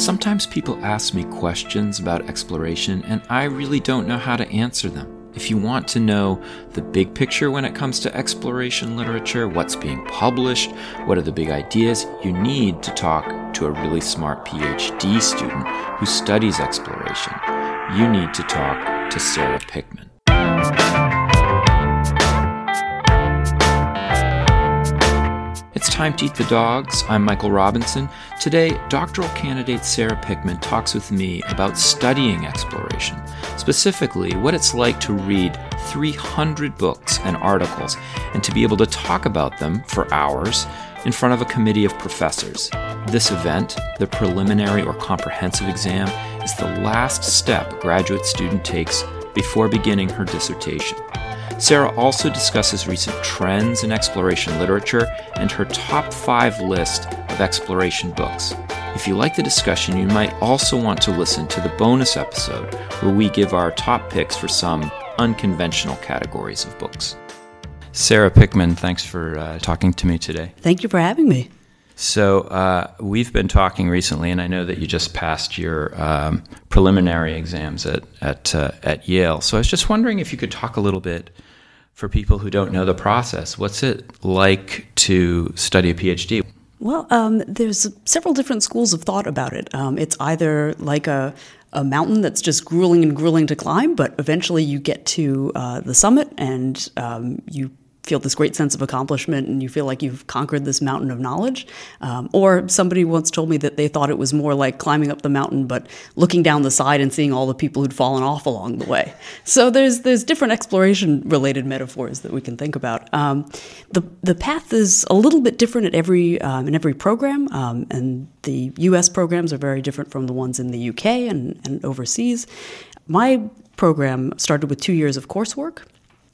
Sometimes people ask me questions about exploration, and I really don't know how to answer them. If you want to know the big picture when it comes to exploration literature, what's being published, what are the big ideas, you need to talk to a really smart PhD student who studies exploration. You need to talk to Sarah Pickman. It's time to eat the dogs. I'm Michael Robinson. Today, doctoral candidate Sarah Pickman talks with me about studying exploration, specifically what it's like to read 300 books and articles and to be able to talk about them for hours in front of a committee of professors. This event, the preliminary or comprehensive exam, is the last step a graduate student takes before beginning her dissertation. Sarah also discusses recent trends in exploration literature and her top five list of exploration books. If you like the discussion, you might also want to listen to the bonus episode where we give our top picks for some unconventional categories of books. Sarah Pickman, thanks for uh, talking to me today. Thank you for having me. So uh, we've been talking recently, and I know that you just passed your um, preliminary exams at at uh, at Yale. So I was just wondering if you could talk a little bit for people who don't know the process. What's it like to study a PhD? Well, um, there's several different schools of thought about it. Um, it's either like a a mountain that's just grueling and grueling to climb, but eventually you get to uh, the summit and um, you feel this great sense of accomplishment and you feel like you've conquered this mountain of knowledge. Um, or somebody once told me that they thought it was more like climbing up the mountain, but looking down the side and seeing all the people who'd fallen off along the way. So there's there's different exploration related metaphors that we can think about. Um, the the path is a little bit different at every um, in every program, um, and the U.S. programs are very different from the ones in the U.K. and, and overseas. My program started with two years of coursework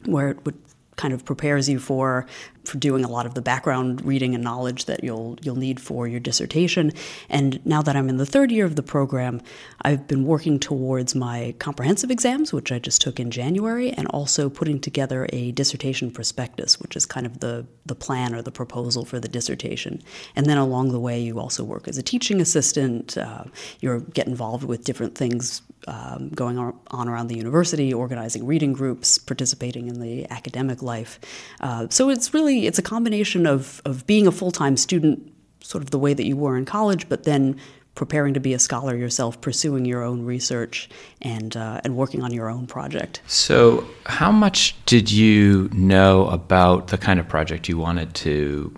where it would kind of prepares you for for doing a lot of the background reading and knowledge that you'll you'll need for your dissertation. And now that I'm in the third year of the program, I've been working towards my comprehensive exams, which I just took in January, and also putting together a dissertation prospectus, which is kind of the the plan or the proposal for the dissertation. And then along the way, you also work as a teaching assistant. Uh, you get involved with different things um, going on around the university, organizing reading groups, participating in the academic life. Uh, so it's really it's a combination of of being a full time student, sort of the way that you were in college, but then preparing to be a scholar yourself, pursuing your own research, and uh, and working on your own project. So, how much did you know about the kind of project you wanted to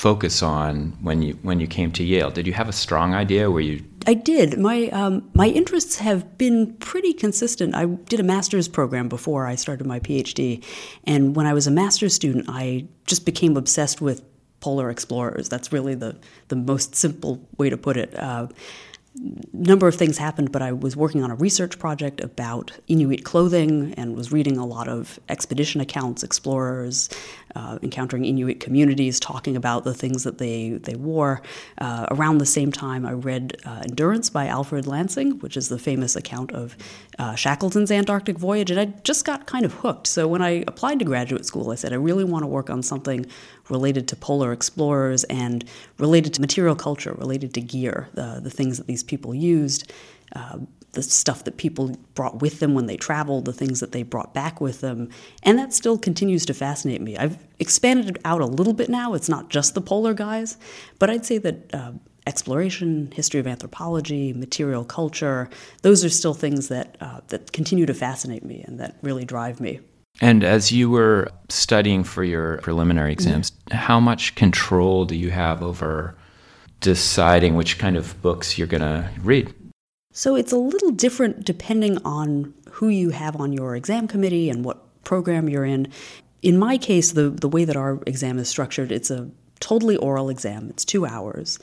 focus on when you when you came to Yale? Did you have a strong idea? Were you I did. My um, my interests have been pretty consistent. I did a master's program before I started my PhD, and when I was a master's student, I just became obsessed with polar explorers. That's really the the most simple way to put it. Uh, number of things happened, but I was working on a research project about Inuit clothing and was reading a lot of expedition accounts, explorers uh, encountering Inuit communities, talking about the things that they they wore. Uh, around the same time, I read uh, Endurance by Alfred Lansing, which is the famous account of uh, Shackleton's Antarctic voyage, and I just got kind of hooked. So when I applied to graduate school, I said I really want to work on something related to polar explorers and related to material culture, related to gear, the, the things that these people used, uh, the stuff that people brought with them when they traveled, the things that they brought back with them. And that still continues to fascinate me. I've expanded it out a little bit now. It's not just the polar guys, but I'd say that. Uh, exploration, history of anthropology, material culture, those are still things that, uh, that continue to fascinate me and that really drive me. And as you were studying for your preliminary exams, mm-hmm. how much control do you have over deciding which kind of books you're going to read? So it's a little different depending on who you have on your exam committee and what program you're in. In my case, the, the way that our exam is structured, it's a totally oral exam. It's two hours.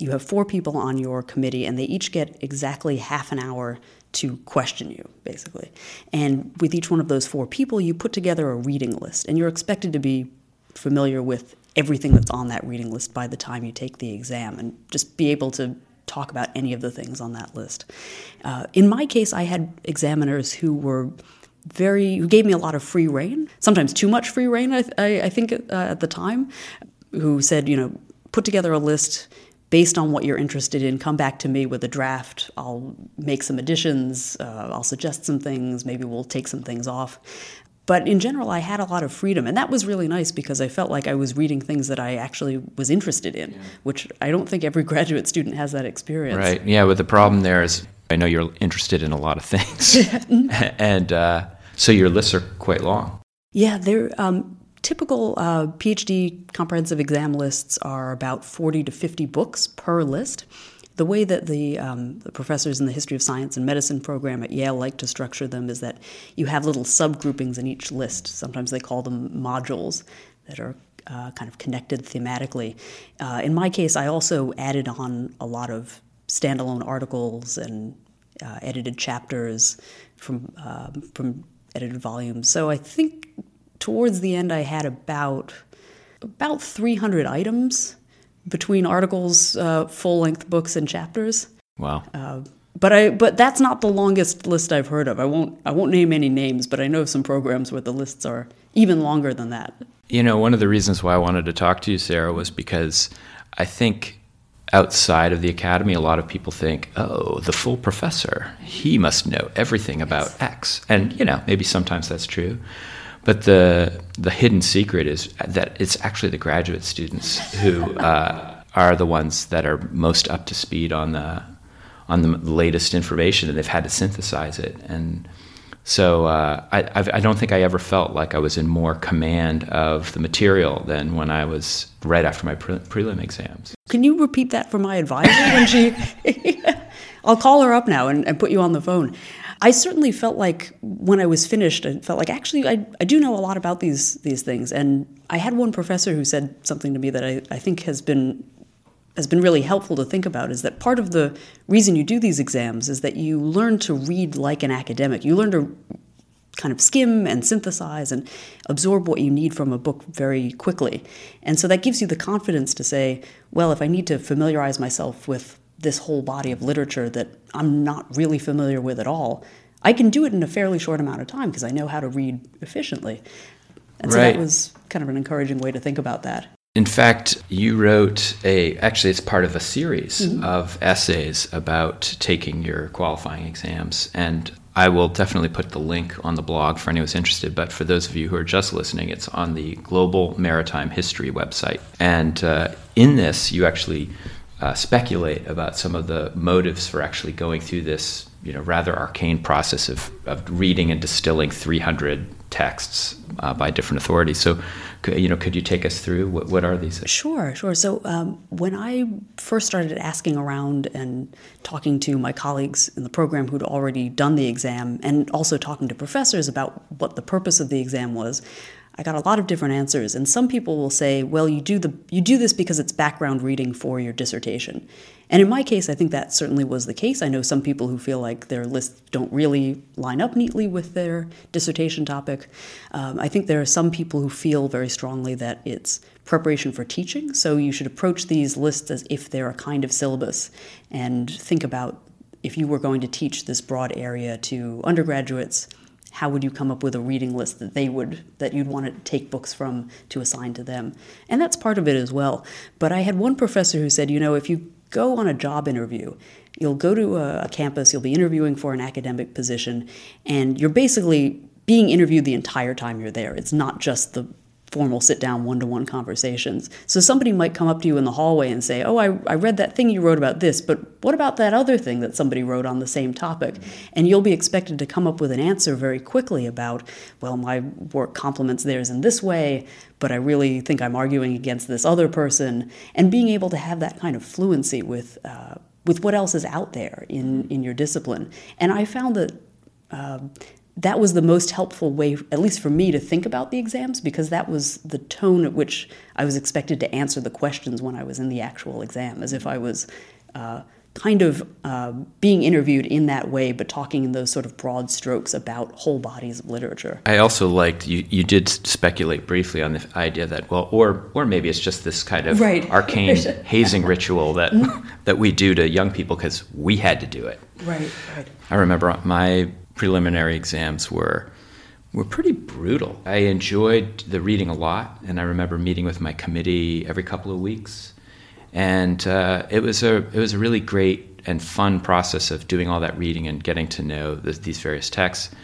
You have four people on your committee, and they each get exactly half an hour to question you, basically. And with each one of those four people, you put together a reading list, and you're expected to be familiar with everything that's on that reading list by the time you take the exam and just be able to talk about any of the things on that list. Uh, in my case, I had examiners who were very who gave me a lot of free reign, sometimes too much free reign. I, I, I think uh, at the time, who said, you know, put together a list based on what you're interested in, come back to me with a draft. I'll make some additions, uh, I'll suggest some things, maybe we'll take some things off. But in general, I had a lot of freedom, and that was really nice because I felt like I was reading things that I actually was interested in, yeah. which I don't think every graduate student has that experience. Right. Yeah. But the problem there is, I know you're interested in a lot of things, and uh, so your lists are quite long. Yeah, they're um, typical uh, PhD comprehensive exam lists are about 40 to 50 books per list. The way that the, um, the, professors in the History of Science and Medicine program at Yale like to structure them is that you have little subgroupings in each list. Sometimes they call them modules that are uh, kind of connected thematically. Uh, in my case, I also added on a lot of standalone articles and uh, edited chapters from um, from edited volumes. So I think towards the end, I had about about 300 items between articles, uh, full length books, and chapters. Wow. Uh, but I but that's not the longest list I've heard of. I won't I won't name any names, but I know some programs where the lists are even longer than that. You know, one of the reasons why I wanted to talk to you, Sarah, was because I think outside of the academy, a lot of people think, oh, the full professor, he must know everything about yes. X. And, you know, maybe sometimes that's true. But the the hidden secret is that it's actually the graduate students who uh, are the ones that are most up to speed on the on the latest information, and they've had to synthesize it. And so uh, I, I don't think I ever felt like I was in more command of the material than when I was right after my pre- prelim exams. Can you repeat that for my advisor when she? I'll call her up now and, and put you on the phone. I certainly felt like when I was finished, I felt like actually I, I do know a lot about these these things. And I had one professor who said something to me that I, I think has been has been really helpful to think about is that part of the reason you do these exams is that you learn to read like an academic. You learn to kind of skim and synthesize and absorb what you need from a book very quickly. And so that gives you the confidence to say, well, if I need to familiarize myself with this whole body of literature that I'm not really familiar with at all, I can do it in a fairly short amount of time because I know how to read efficiently. And so right. that was kind of an encouraging way to think about that. In fact, you wrote a, actually, it's part of a series mm-hmm. of essays about taking your qualifying exams. And I will definitely put the link on the blog for anyone who's interested. But for those of you who are just listening, it's on the Global Maritime History website. And uh, in this, you actually uh, speculate about some of the motives for actually going through this, you know, rather arcane process of, of reading and distilling 300 texts uh, by different authorities. So, you know, could you take us through what, what are these? Sure, sure. So, um, when I first started asking around and talking to my colleagues in the program who'd already done the exam, and also talking to professors about what the purpose of the exam was, I got a lot of different answers, and some people will say, "Well, you do the you do this because it's background reading for your dissertation." And in my case, I think that certainly was the case. I know some people who feel like their lists don't really line up neatly with their dissertation topic. Um, I think there are some people who feel very strongly that it's preparation for teaching. So you should approach these lists as if they're a kind of syllabus and think about if you were going to teach this broad area to undergraduates how would you come up with a reading list that they would that you'd want to take books from to assign to them? And that's part of it as well. But i had one professor who said you know if you go on a job interview you'll go to a, a campus you'll be interviewing for an academic position and you're basically being interviewed the entire time you're there. It's not just the formal sit down one to one conversations. So somebody might come up to you in the hallway and say, Oh, I, I read that thing you wrote about this, but what about that other thing that somebody wrote on the same topic? And you'll be expected to come up with an answer very quickly about, Well, my work complements theirs in this way, but I really think I'm arguing against this other person. And being able to have that kind of fluency with, uh, with what else is out there in, in your discipline. And I found that. Uh, that was the most helpful way, at least for me, to think about the exams because that was the tone at which I was expected to answer the questions when I was in the actual exam, as if I was uh, kind of uh, being interviewed in that way, but talking in those sort of broad strokes about whole bodies of literature. I also liked you. You did speculate briefly on the idea that well, or or maybe it's just this kind of right. arcane hazing ritual that that we do to young people because we had to do it. Right. Right. I remember my preliminary exams were were pretty brutal. I enjoyed the reading a lot, and I remember meeting with my committee every couple of weeks. and uh, it was a it was a really great and fun process of doing all that reading and getting to know the, these various texts.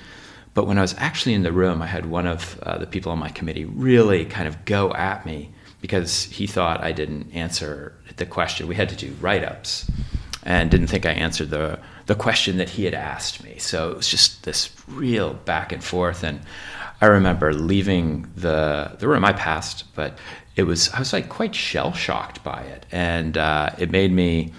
But when I was actually in the room, I had one of uh, the people on my committee really kind of go at me because he thought I didn't answer the question. We had to do write ups and didn't think I answered the, the question that he had asked me. So it was just this real back and forth. And I remember leaving the, the room. I passed, but it was, I was like quite shell shocked by it. And uh, it made me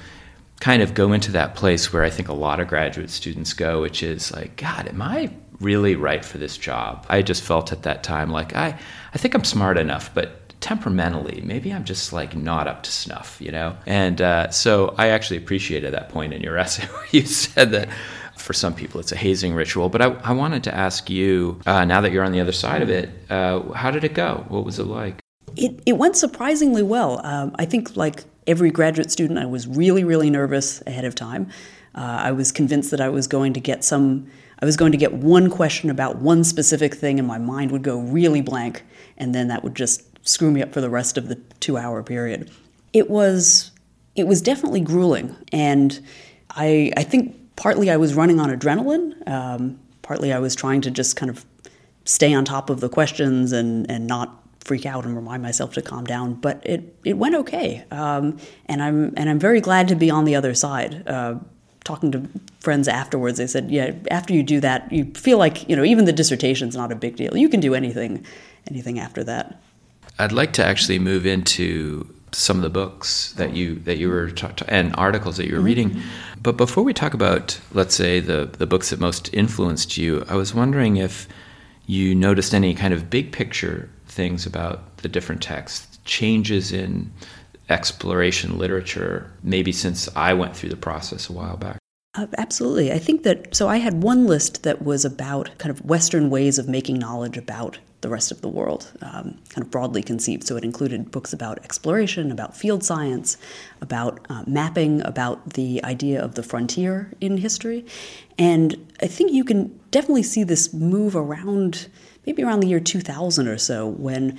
kind of go into that place where I think a lot of graduate students go, which is like, God, am I really right for this job? I just felt at that time like I, I think I'm smart enough, but temperamentally, maybe I'm just like not up to snuff, you know? And uh, so I actually appreciated that point in your essay where you said that for some people it's a hazing ritual. But I, I wanted to ask you, uh, now that you're on the other side of it, uh, how did it go? What was it like? It, it went surprisingly well. Um, I think, like every graduate student, I was really, really nervous ahead of time. Uh, I was convinced that I was going to get some, I was going to get one question about one specific thing, and my mind would go really blank, and then that would just screw me up for the rest of the two hour period. It was it was definitely grueling, and I I think partly I was running on adrenaline, um, partly I was trying to just kind of stay on top of the questions and and not freak out and remind myself to calm down. But it it went okay, um, and I'm and I'm very glad to be on the other side. Uh, talking to friends afterwards, they said, "Yeah, after you do that, you feel like you know even the dissertation's not a big deal. You can do anything, anything after that." I'd like to actually move into some of the books that you that you were ta- and articles that you were mm-hmm. reading. But before we talk about, let's say, the the books that most influenced you, I was wondering if you noticed any kind of big picture things about the different texts, changes in exploration literature, maybe since I went through the process a while back. Uh, absolutely. I think that so I had one list that was about kind of Western ways of making knowledge about the rest of the world, um, kind of broadly conceived. So it included books about exploration, about field science, about uh, mapping, about the idea of the frontier in history. And I think you can definitely see this move around maybe around the year 2000 or so when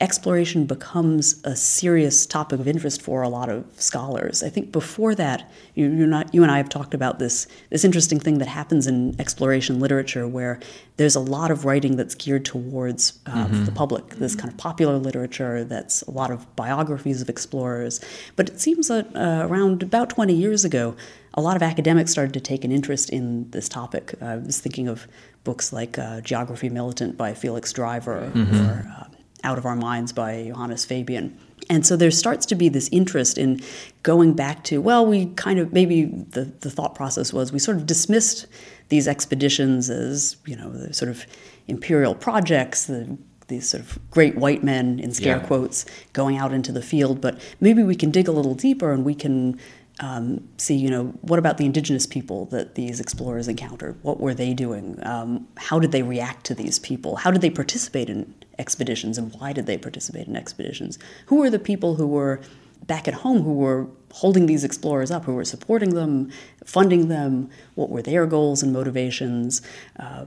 exploration becomes a serious topic of interest for a lot of scholars. I think before that, you, not, you and I have talked about this this interesting thing that happens in exploration literature, where there's a lot of writing that's geared towards uh, mm-hmm. the public. This kind of popular literature that's a lot of biographies of explorers. But it seems that uh, around about 20 years ago, a lot of academics started to take an interest in this topic. I was thinking of books like uh, Geography Militant by Felix Driver mm-hmm. or uh, out of Our Minds by Johannes Fabian. And so there starts to be this interest in going back to, well, we kind of, maybe the, the thought process was we sort of dismissed these expeditions as, you know, the sort of imperial projects, the, these sort of great white men, in scare yeah. quotes, going out into the field. But maybe we can dig a little deeper and we can um, see, you know, what about the indigenous people that these explorers encountered? What were they doing? Um, how did they react to these people? How did they participate in expeditions and why did they participate in expeditions? Who were the people who were back at home who were holding these explorers up, who were supporting them, funding them? What were their goals and motivations? Uh,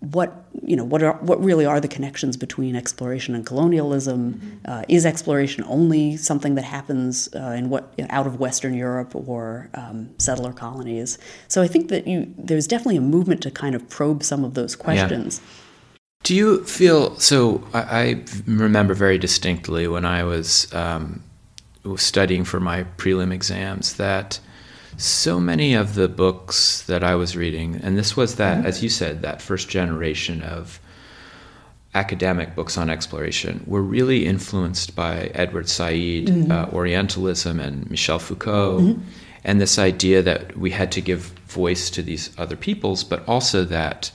what you know what are what really are the connections between exploration and colonialism mm-hmm. uh, is exploration only something that happens uh, in what you know, out of western europe or um, settler colonies so i think that you there's definitely a movement to kind of probe some of those questions yeah. Do you feel so? I, I, remember very distinctly when I was um, studying for my prelim exams that so many of the books that I was reading, and this was that, mm-hmm. as you said, that first generation of academic books on exploration were really influenced by Edward Said, mm-hmm. uh, Orientalism, and Michel Foucault, mm-hmm. and this idea that we had to give voice to these other peoples, but also that.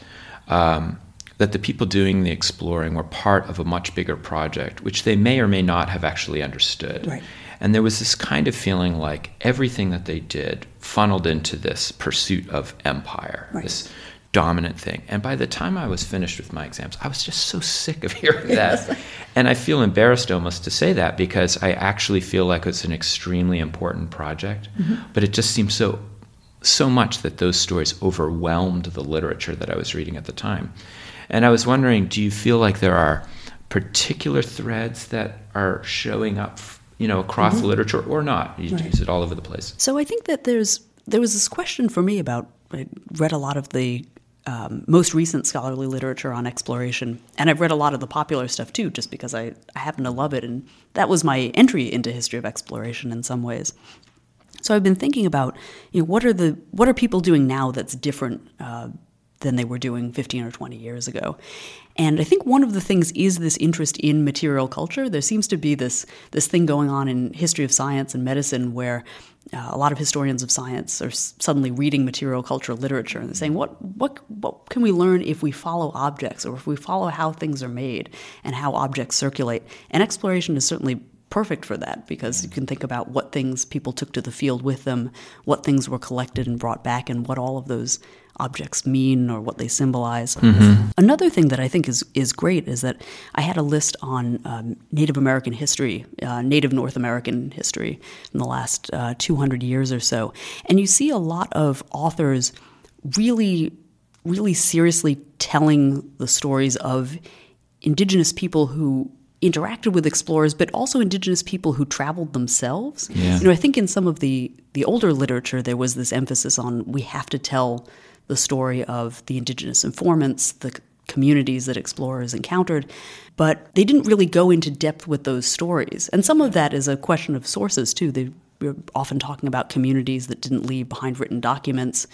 Um, that the people doing the exploring were part of a much bigger project, which they may or may not have actually understood. Right. And there was this kind of feeling like everything that they did funneled into this pursuit of empire, right. this dominant thing. And by the time I was finished with my exams, I was just so sick of hearing that. and I feel embarrassed almost to say that because I actually feel like it's an extremely important project, mm-hmm. but it just seems so so much that those stories overwhelmed the literature that I was reading at the time. And I was wondering, do you feel like there are particular threads that are showing up you know, across mm-hmm. literature or not. You right. use it all over the place. So I think that there's there was this question for me about I read a lot of the um, most recent scholarly literature on exploration, and I've read a lot of the popular stuff too, just because I, I happen to love it, and that was my entry into history of exploration in some ways. So I've been thinking about, you know, what are the what are people doing now that's different uh, than they were doing 15 or 20 years ago. And I think one of the things is this interest in material culture. There seems to be this this thing going on in history of science and medicine where uh, a lot of historians of science are suddenly reading material culture literature and saying, what, what, what can we learn if we follow objects or if we follow how things are made and how objects circulate? And exploration is certainly perfect for that because you can think about what things people took to the field with them, what things were collected and brought back, and what all of those objects mean or what they symbolize. Mm-hmm. Another thing that I think is is great is that I had a list on um, Native American history, uh, Native North American history in the last uh, 200 years or so, and you see a lot of authors really, really seriously telling the stories of indigenous people who interacted with explorers, but also indigenous people who traveled themselves. Yeah. You know, I think in some of the the older literature there was this emphasis on we have to tell the story of the indigenous informants, the communities that explorers encountered, but they didn't really go into depth with those stories. And some of that is a question of sources too. They we're often talking about communities that didn't leave behind written documents.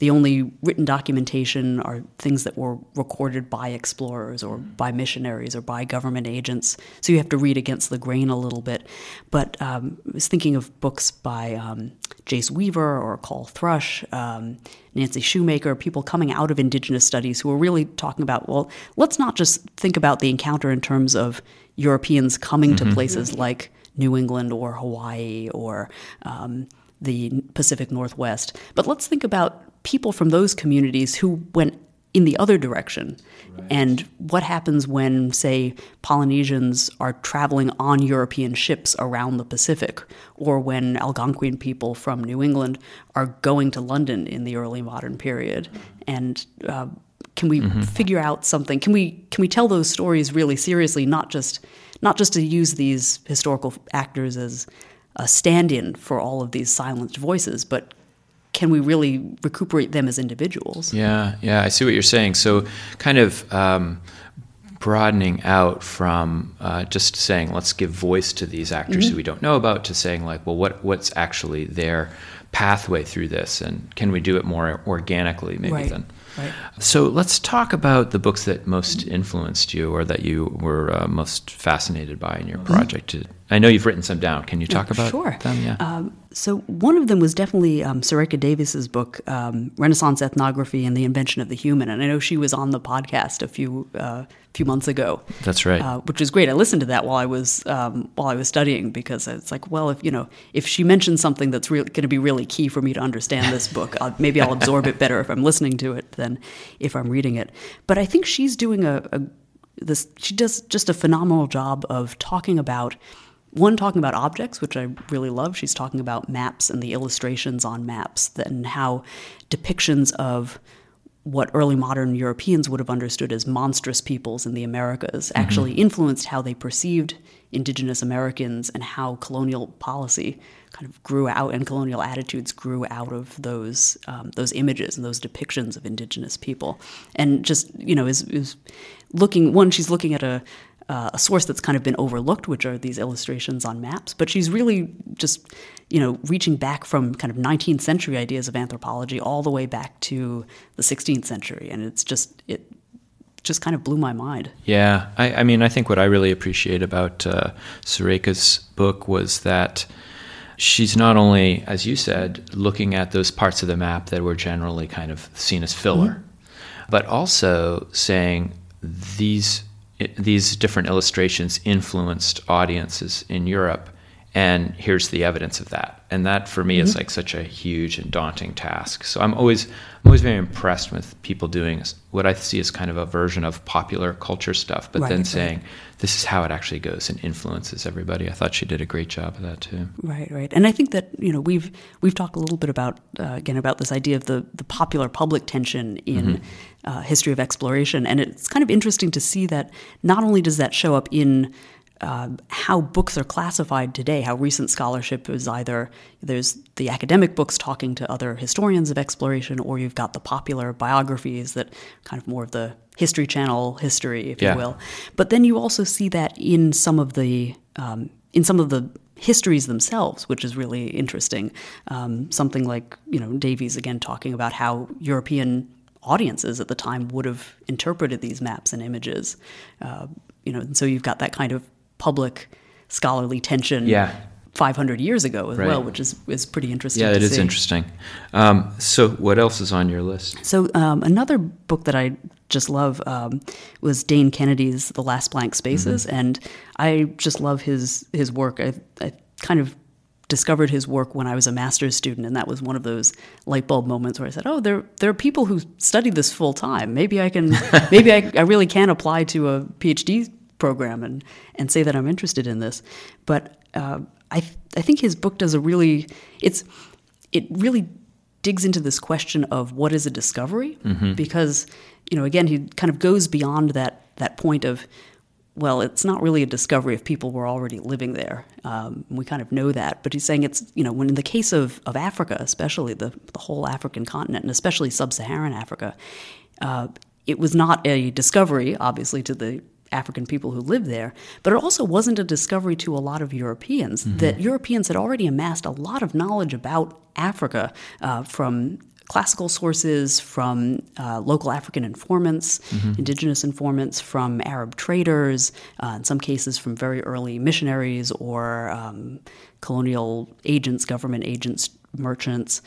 The only written documentation are things that were recorded by explorers or by missionaries or by government agents. So you have to read against the grain a little bit. But um, I was thinking of books by um, Jace Weaver or Coll Thrush, um, Nancy Shoemaker, people coming out of Indigenous studies who are really talking about, well, let's not just think about the encounter in terms of Europeans coming mm-hmm. to places like New England or Hawaii or um, the Pacific Northwest. But let's think about people from those communities who went in the other direction. Right. And what happens when, say, Polynesians are traveling on European ships around the Pacific, or when Algonquian people from New England are going to London in the early modern period? And uh, can we mm-hmm. figure out something? Can we can we tell those stories really seriously, not just not just to use these historical actors as a stand-in for all of these silenced voices, but can we really recuperate them as individuals? Yeah, yeah, I see what you're saying. So, kind of um, broadening out from uh, just saying let's give voice to these actors mm-hmm. who we don't know about to saying like, well, what what's actually their pathway through this, and can we do it more organically, maybe right. than Right. So let's talk about the books that most influenced you or that you were uh, most fascinated by in your mm-hmm. I know you've written some down. Can you talk about sure. them? Yeah. Um, so one of them was definitely um, Surekha Davies's book, um, Renaissance Ethnography and the Invention of the Human. And I know she was on the podcast a few uh, few months ago. That's right. Uh, which was great. I listened to that while I was um, while I was studying because it's like, well, if you know, if she mentions something that's re- going to be really key for me to understand this book, I'll, maybe I'll absorb it better if I'm listening to it than if I'm reading it. But I think she's doing a, a this. She does just a phenomenal job of talking about one talking about objects, which I really love. She's talking about maps and the illustrations on maps, and how depictions of what early modern Europeans would have understood as monstrous peoples in the Americas mm-hmm. actually influenced how they perceived indigenous Americans and how colonial policy kind of grew out and colonial attitudes grew out of those um, those images and those depictions of indigenous people. And just you know is, is looking one she's looking at a uh, a source that's kind of been overlooked, which are these illustrations on maps. But she's really just, you know, reaching back from kind of 19th century ideas of anthropology all the way back to the 16th century, and it's just it just kind of blew my mind. Yeah, I, I mean, I think what I really appreciate about uh, Surekha's book was that she's not only, as you said, looking at those parts of the map that were generally kind of seen as filler, mm-hmm. but also saying these these different illustrations influenced audiences in Europe, and here's the evidence of that. And that for me mm-hmm. is like such a huge and daunting task. So I'm always I'm always very impressed with people doing what I see as kind of a version of popular culture stuff, but right, then right. saying this is how it actually goes and influences everybody. I thought she did a great job of that too. Right, right. And I think that you know we've we've talked a little bit about uh, again about this idea of the the popular public tension in mm-hmm. uh, history of exploration, and it's kind of interesting to see that not only does that show up in uh, how books are classified today, how recent scholarship is either there's the academic books talking to other historians of exploration, or you've got the popular biographies that kind of more of the History Channel history, if Yeah. you will. But then you also see that in some of the um, in some of the histories themselves, which is really interesting. Um, something like you know Davies again talking about how European audiences at the time would have interpreted these maps and images. Uh, you know, and so you've got that kind of public scholarly tension. Yeah. 500 years ago as Right. well, which is, is pretty interesting. Yeah, it is see. interesting. Um, so, what else is on your list? So um, another book that I just love um, was Dane Kennedy's *The Last Blank Spaces*, and I just love his his work. I, I kind of discovered his work when I was a master's student, and that was one of those light bulb moments where I said, "Oh, there there are people who study this full time. Maybe I can, maybe I, I really can apply to a PhD program and and say that I'm interested in this." But uh, I I think his book does a really it's it really digs into this question of what is a discovery because you know again he kind of goes beyond that that point of well it's not really a discovery if people were already living there um, we kind of know that but he's saying it's you know when in the case of, of africa especially the, the whole african continent and especially sub-saharan africa uh, it was not a discovery obviously to the African people who lived there, but it also wasn't a discovery to a lot of Europeans. That Europeans had already amassed a lot of knowledge about Africa uh, from classical sources, from uh, local African informants, indigenous informants, from Arab traders, uh, in some cases from very early missionaries or um, colonial agents, government agents, merchants.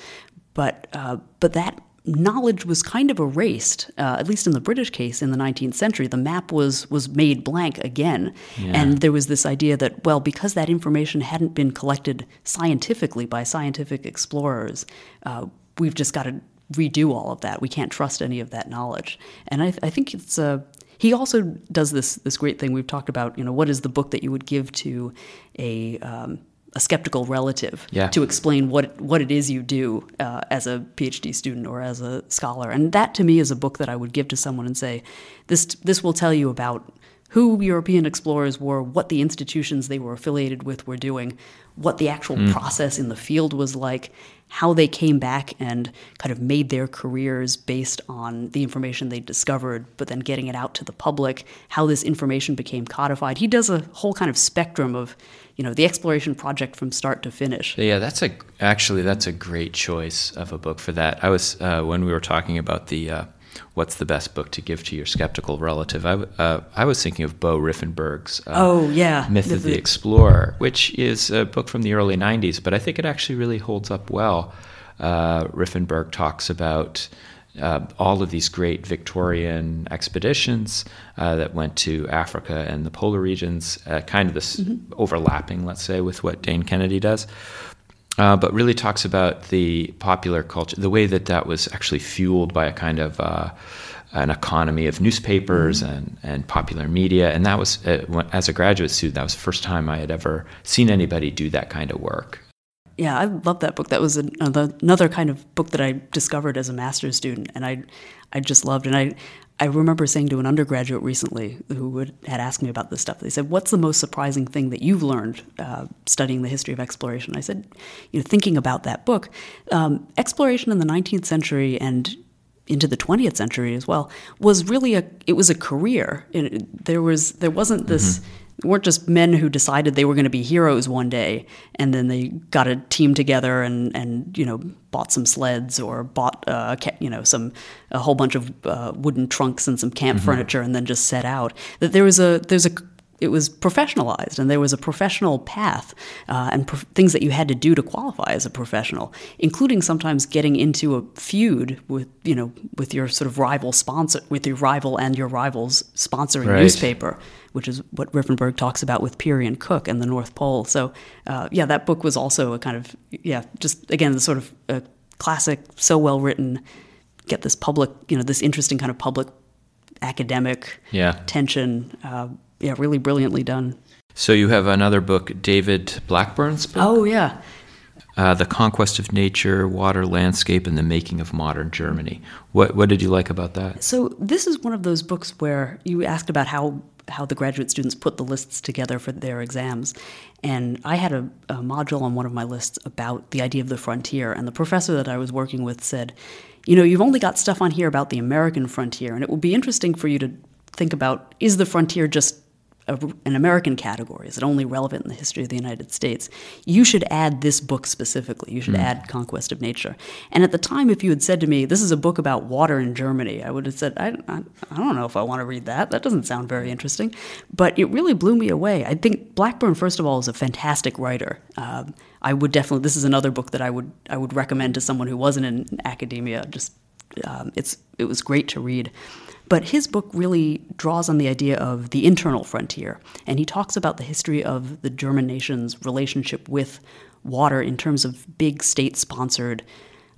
But uh, but that knowledge was kind of erased, uh, at least in the British case in the 19th century. The map was was made blank again, and there was this idea that well, because that information hadn't been collected scientifically by scientific explorers, uh, we've just got to redo all of that. We can't trust any of that knowledge, and I, I think it's Uh, he also does this this great thing we've talked about. You know, what is the book that you would give to a um, a skeptical relative Yeah. to explain what what it is you do uh, as a PhD student or as a scholar? And that to me is a book that I would give to someone and say, this this will tell you about who European explorers were, what the institutions they were affiliated with were doing, what the actual process in the field was like, how they came back and kind of made their careers based on the information they discovered, but then getting it out to the public, how this information became codified. He does a whole kind of spectrum of, you know, the exploration project from start to finish. Yeah, that's a actually that's a great choice of a book for that. I was uh, when we were talking about the uh, what's the best book to give to your skeptical relative. I, uh, I was thinking of Beau Riffenburgh's uh, Oh, yeah. Myth of the Explorer, which is a book from the early '90s, but I think it actually really holds up well. Uh, Riffenberg talks about. Uh, all of these great Victorian expeditions uh, that went to Africa and the polar regions, uh, kind of this overlapping, let's say, with what Dane Kennedy does uh, but really talks about the popular culture, the way that that was actually fueled by a kind of uh, an economy of newspapers and, and popular media. And that was, uh, as a graduate student, that was the first time I had ever seen anybody do that kind of work. Yeah, I love that book. That was another, another kind of book that I discovered as a master's student, and I, I just loved. And I, I remember saying to an undergraduate recently who would, had asked me about this stuff. They said, "What's the most surprising thing that you've learned uh, studying the history of exploration?" I said, "You know, thinking about that book, um, exploration in the 19th century and." into the 20th century as well was really a it was a career it, there was there wasn't this weren't just men who decided they were going to be heroes one day and then they got a team together and and you know bought some sleds or bought uh, you know some a whole bunch of uh, wooden trunks and some camp furniture and then just set out. That there was a there's a it was professionalized and there was a professional path uh, and pro- things that you had to do to qualify as a professional including sometimes getting into a feud with you know with your sort of rival sponsor with your rival and your rival's sponsoring Right. newspaper which is what Riffenburgh talks about with Peary and Cook and the North Pole so uh, yeah that book was also a kind of yeah just again the sort of uh, classic so well written get this public you know this interesting kind of public academic Yeah. tension. Yeah, really brilliantly done. So you have another book, David Blackbourn's book, Oh yeah, uh, The Conquest of Nature, Water, Landscape, and the Making of Modern Germany. What, what did you like about that? So this is one of those books where you asked about how how the graduate students put the lists together for their exams. And I had a, a module on one of my lists about the idea of the frontier. And the professor that I was working with said, you know, you've only got stuff on here about the American frontier, and it will be interesting for you to think about is the frontier just a, an American category? Is it only relevant in the history of the United States? You should add this book specifically. You should mm. add Conquest of Nature. And at the time, if you had said to me, this is a book about water in Germany, I would have said, I, I, I don't know if I want to read that. That doesn't sound very interesting. But it really blew me away. I think Blackbourn, first of all, is a fantastic writer. Um, I would definitely, this is another book that I would, I would recommend to someone who wasn't in academia. Just, um, it's, it was great to read. But his book really draws on the idea of the internal frontier, and he talks about the history of the German nation's relationship with water in terms of big state sponsored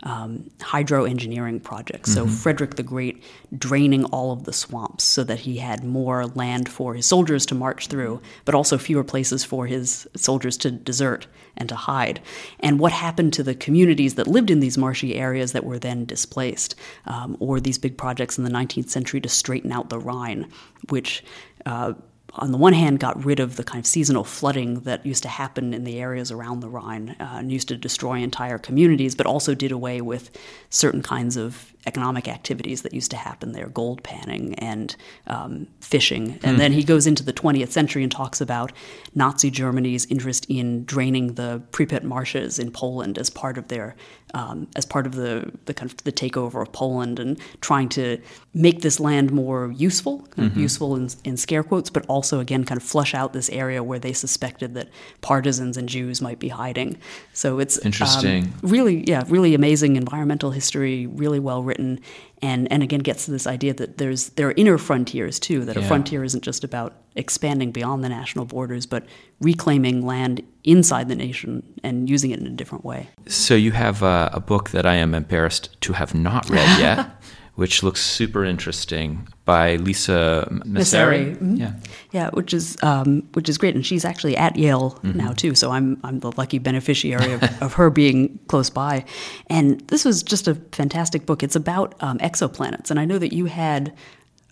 um, hydro engineering projects. Mm-hmm. So Frederick the Great draining all of the swamps so that he had more land for his soldiers to march through, but also fewer places for his soldiers to desert and to hide. And what happened to the communities that lived in these marshy areas that were then displaced, um, or these big projects in the 19th century to straighten out the Rhine, which uh, on the one hand, got rid of the kind of seasonal flooding that used to happen in the areas around the Rhine uh, and used to destroy entire communities, but also did away with certain kinds of economic activities that used to happen there gold panning and um, fishing. And mm. then he goes into the 20th century and talks about Nazi Germany's interest in draining the Pripyat marshes in Poland as part of their um, as part of the, the kind of the takeover of Poland and trying to make this land more useful, mm-hmm. useful in, in, scare quotes, but also again kind of flush out this area where they suspected that partisans and Jews might be hiding. So it's interesting, um, really, yeah, really amazing environmental history, really well written, and and again gets to this idea that there's there are inner frontiers too. That yeah. a frontier isn't just about expanding beyond the national borders, but reclaiming land inside the nation and using it in a different way. So you have a, a book that I am embarrassed to have not read yet. which looks super interesting by Lisa Messeri. Mm-hmm. Yeah, yeah, which is um, which is great, and she's actually at Yale mm-hmm. now too. So I'm I'm the lucky beneficiary of, of, her being close by. And this was just a fantastic book. It's about um, exoplanets, and I know that you had.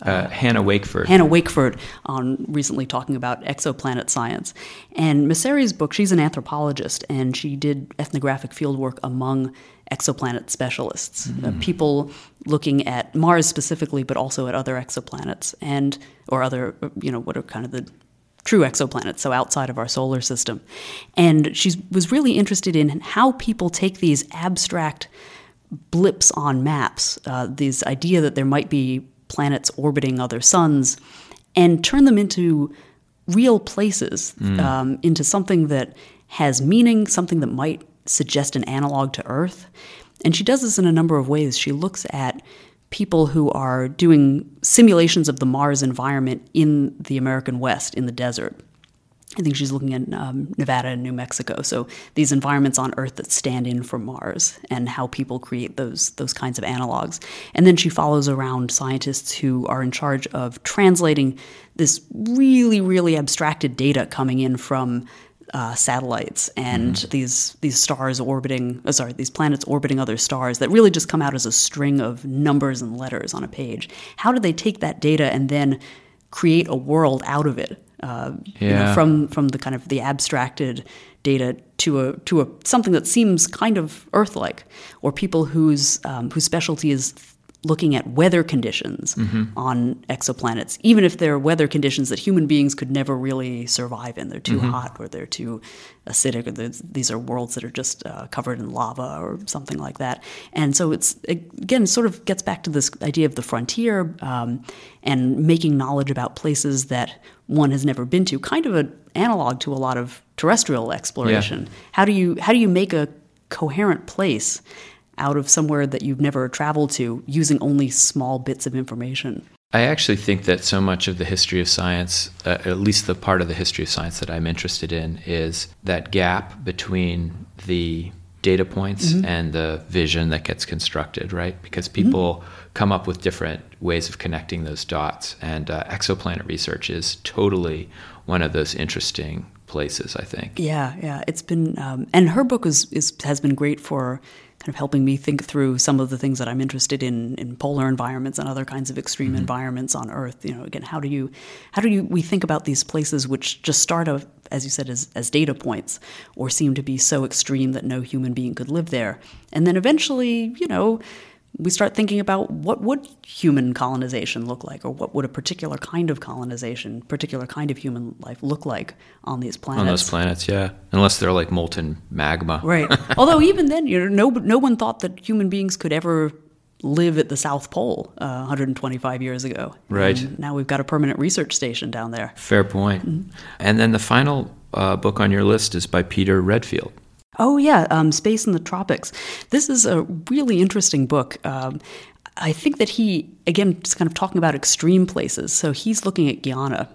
Uh, Hannah Wakeford. Hannah Wakeford on recently talking about exoplanet science. And Messeri's book, she's an anthropologist and she did ethnographic fieldwork among exoplanet specialists, mm-hmm. uh, people looking at Mars specifically, but also at other exoplanets and or other, you know, what are kind of the true exoplanets, so outside of our solar system. And she was really interested in how people take these abstract blips on maps, uh, this idea that there might be planets orbiting other suns, and turn them into real places, mm. um, into something that has meaning, something that might suggest an analog to Earth. And she does this in a number of ways. She looks at people who are doing simulations of the Mars environment in the American West, in the desert. I think she's looking at um, Nevada and New Mexico. So these environments on Earth that stand in for Mars and how people create those those kinds of analogs. And then she follows around scientists who are in charge of translating this really really abstracted data coming in from uh, satellites and mm-hmm. these these stars orbiting oh, sorry these planets orbiting other stars that really just come out as a string of numbers and letters on a page how do they take that data and then create a world out of it uh, yeah. you know, from from the kind of the abstracted data to a to a something that seems kind of Earth-like, or people whose um, whose specialty is looking at weather conditions mm-hmm. on exoplanets, even if they're weather conditions that human beings could never really survive in. They're too mm-hmm. hot or they're too acidic, or these are worlds that are just uh, covered in lava or something like that. And so it's, again, sort of gets back to this idea of the frontier um, and making knowledge about places that one has never been to, kind of an analog to a lot of terrestrial exploration. Yeah. How do you how do you make a coherent place out of somewhere that you've never traveled to using only small bits of information. I actually think that so much of the history of science, uh, at least the part of the history of science that I'm interested in, is that gap between the data points mm-hmm. and the vision that gets constructed, right? Because people mm-hmm. come up with different ways of connecting those dots. And uh, exoplanet research is totally one of those interesting places, I think. Yeah, yeah. It's been, um, and her book is, is, has been great for kind of helping me think through some of the things that I'm interested in in polar environments and other kinds of extreme mm-hmm. environments on Earth. You know, again, how do you how do you we think about these places which just start out, as you said, as, as data points or seem to be so extreme that no human being could live there, and then eventually, you know we start thinking about what would human colonization look like or what would a particular kind of colonization particular kind of human life look like on these planets on those planets. yeah. Unless they're like molten magma. Right. Although even then you know no, no one thought that human beings could ever live at the south pole uh, 125 years ago. Right. And now we've got a permanent research station down there. Fair point. Mm-hmm. and then the final uh, book on your list is by peter redfield Oh, yeah, um, Space in the Tropics. This is a really interesting book. Um, I think that he, again, just kind of talking about extreme places. So he's looking at Guiana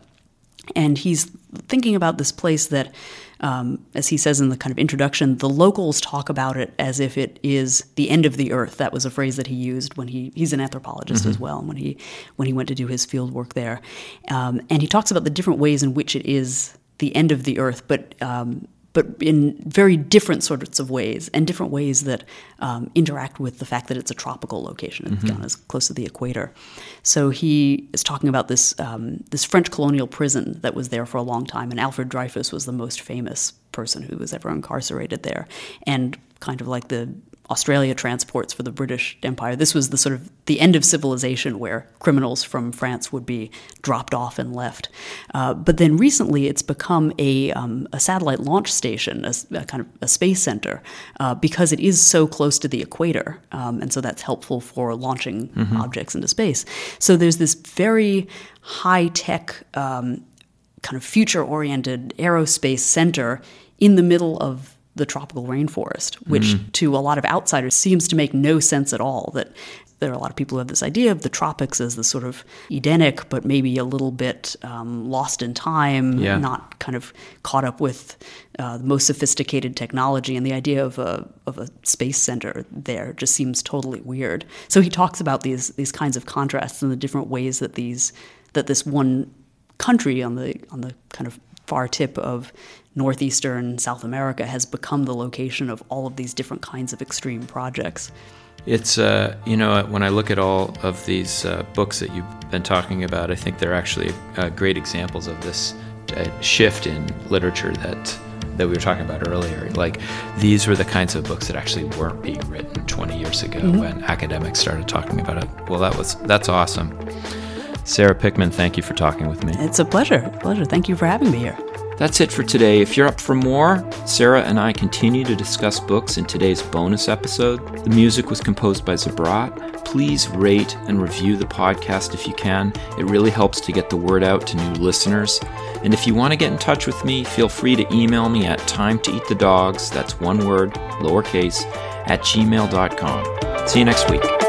and he's thinking about this place that, um, as he says in the kind of introduction, the locals talk about it as if it is the end of the earth. That was a phrase that he used when he he's an anthropologist mm-hmm. as well. When he when he went to do his field work there, um, and he talks about the different ways in which it is the end of the earth, but um, but in very different sorts of ways and different ways that um, interact with the fact that it's a tropical location. Mm-hmm. Guiana is close to the equator. So he is talking about this um, this French colonial prison that was there for a long time, and Alfred Dreyfus was the most famous person who was ever incarcerated there, and kind of like the Australia transports for the British Empire. This was the sort of the end of civilization where criminals from France would be dropped off and left. Uh, but then recently it's become a, um, a satellite launch station, a, a, kind of a space center, uh, because it is so close to the equator. Um, and so that's helpful for launching mm-hmm. objects into space. So there's this very high tech, um, kind of future oriented aerospace center in the middle of the tropical rainforest, which mm. to a lot of outsiders seems to make no sense at all. That there are a lot of people who have this idea of the tropics as the sort of Edenic, but maybe a little bit um, lost in time, yeah. not kind of caught up with uh, the most sophisticated technology. And the idea of a of a space center there just seems totally weird. So he talks about these these kinds of contrasts and the different ways that these that this one country on the on the kind of far tip of northeastern South America has become the location of all of these different kinds of extreme projects. It's, uh, you know, when I look at all of these uh, books that you've been talking about, I think they're actually uh, great examples of this uh, shift in literature that that we were talking about earlier. Like these were the kinds of books that actually weren't being written 20 years ago mm-hmm. when academics started talking about it. Well, that was that's awesome. Sarah Pickman, thank you for talking with me. It's a pleasure. Pleasure. Thank you for having me here. That's it for today. If you're up for more, Sarah and I continue to discuss books in today's bonus episode. The music was composed by Zabrat. Please rate and review the podcast if you can. It really helps to get the word out to new listeners. And if you want to get in touch with me, feel free to email me at time to eat the dogs, that's one word, lowercase, at gmail.com. See you next week.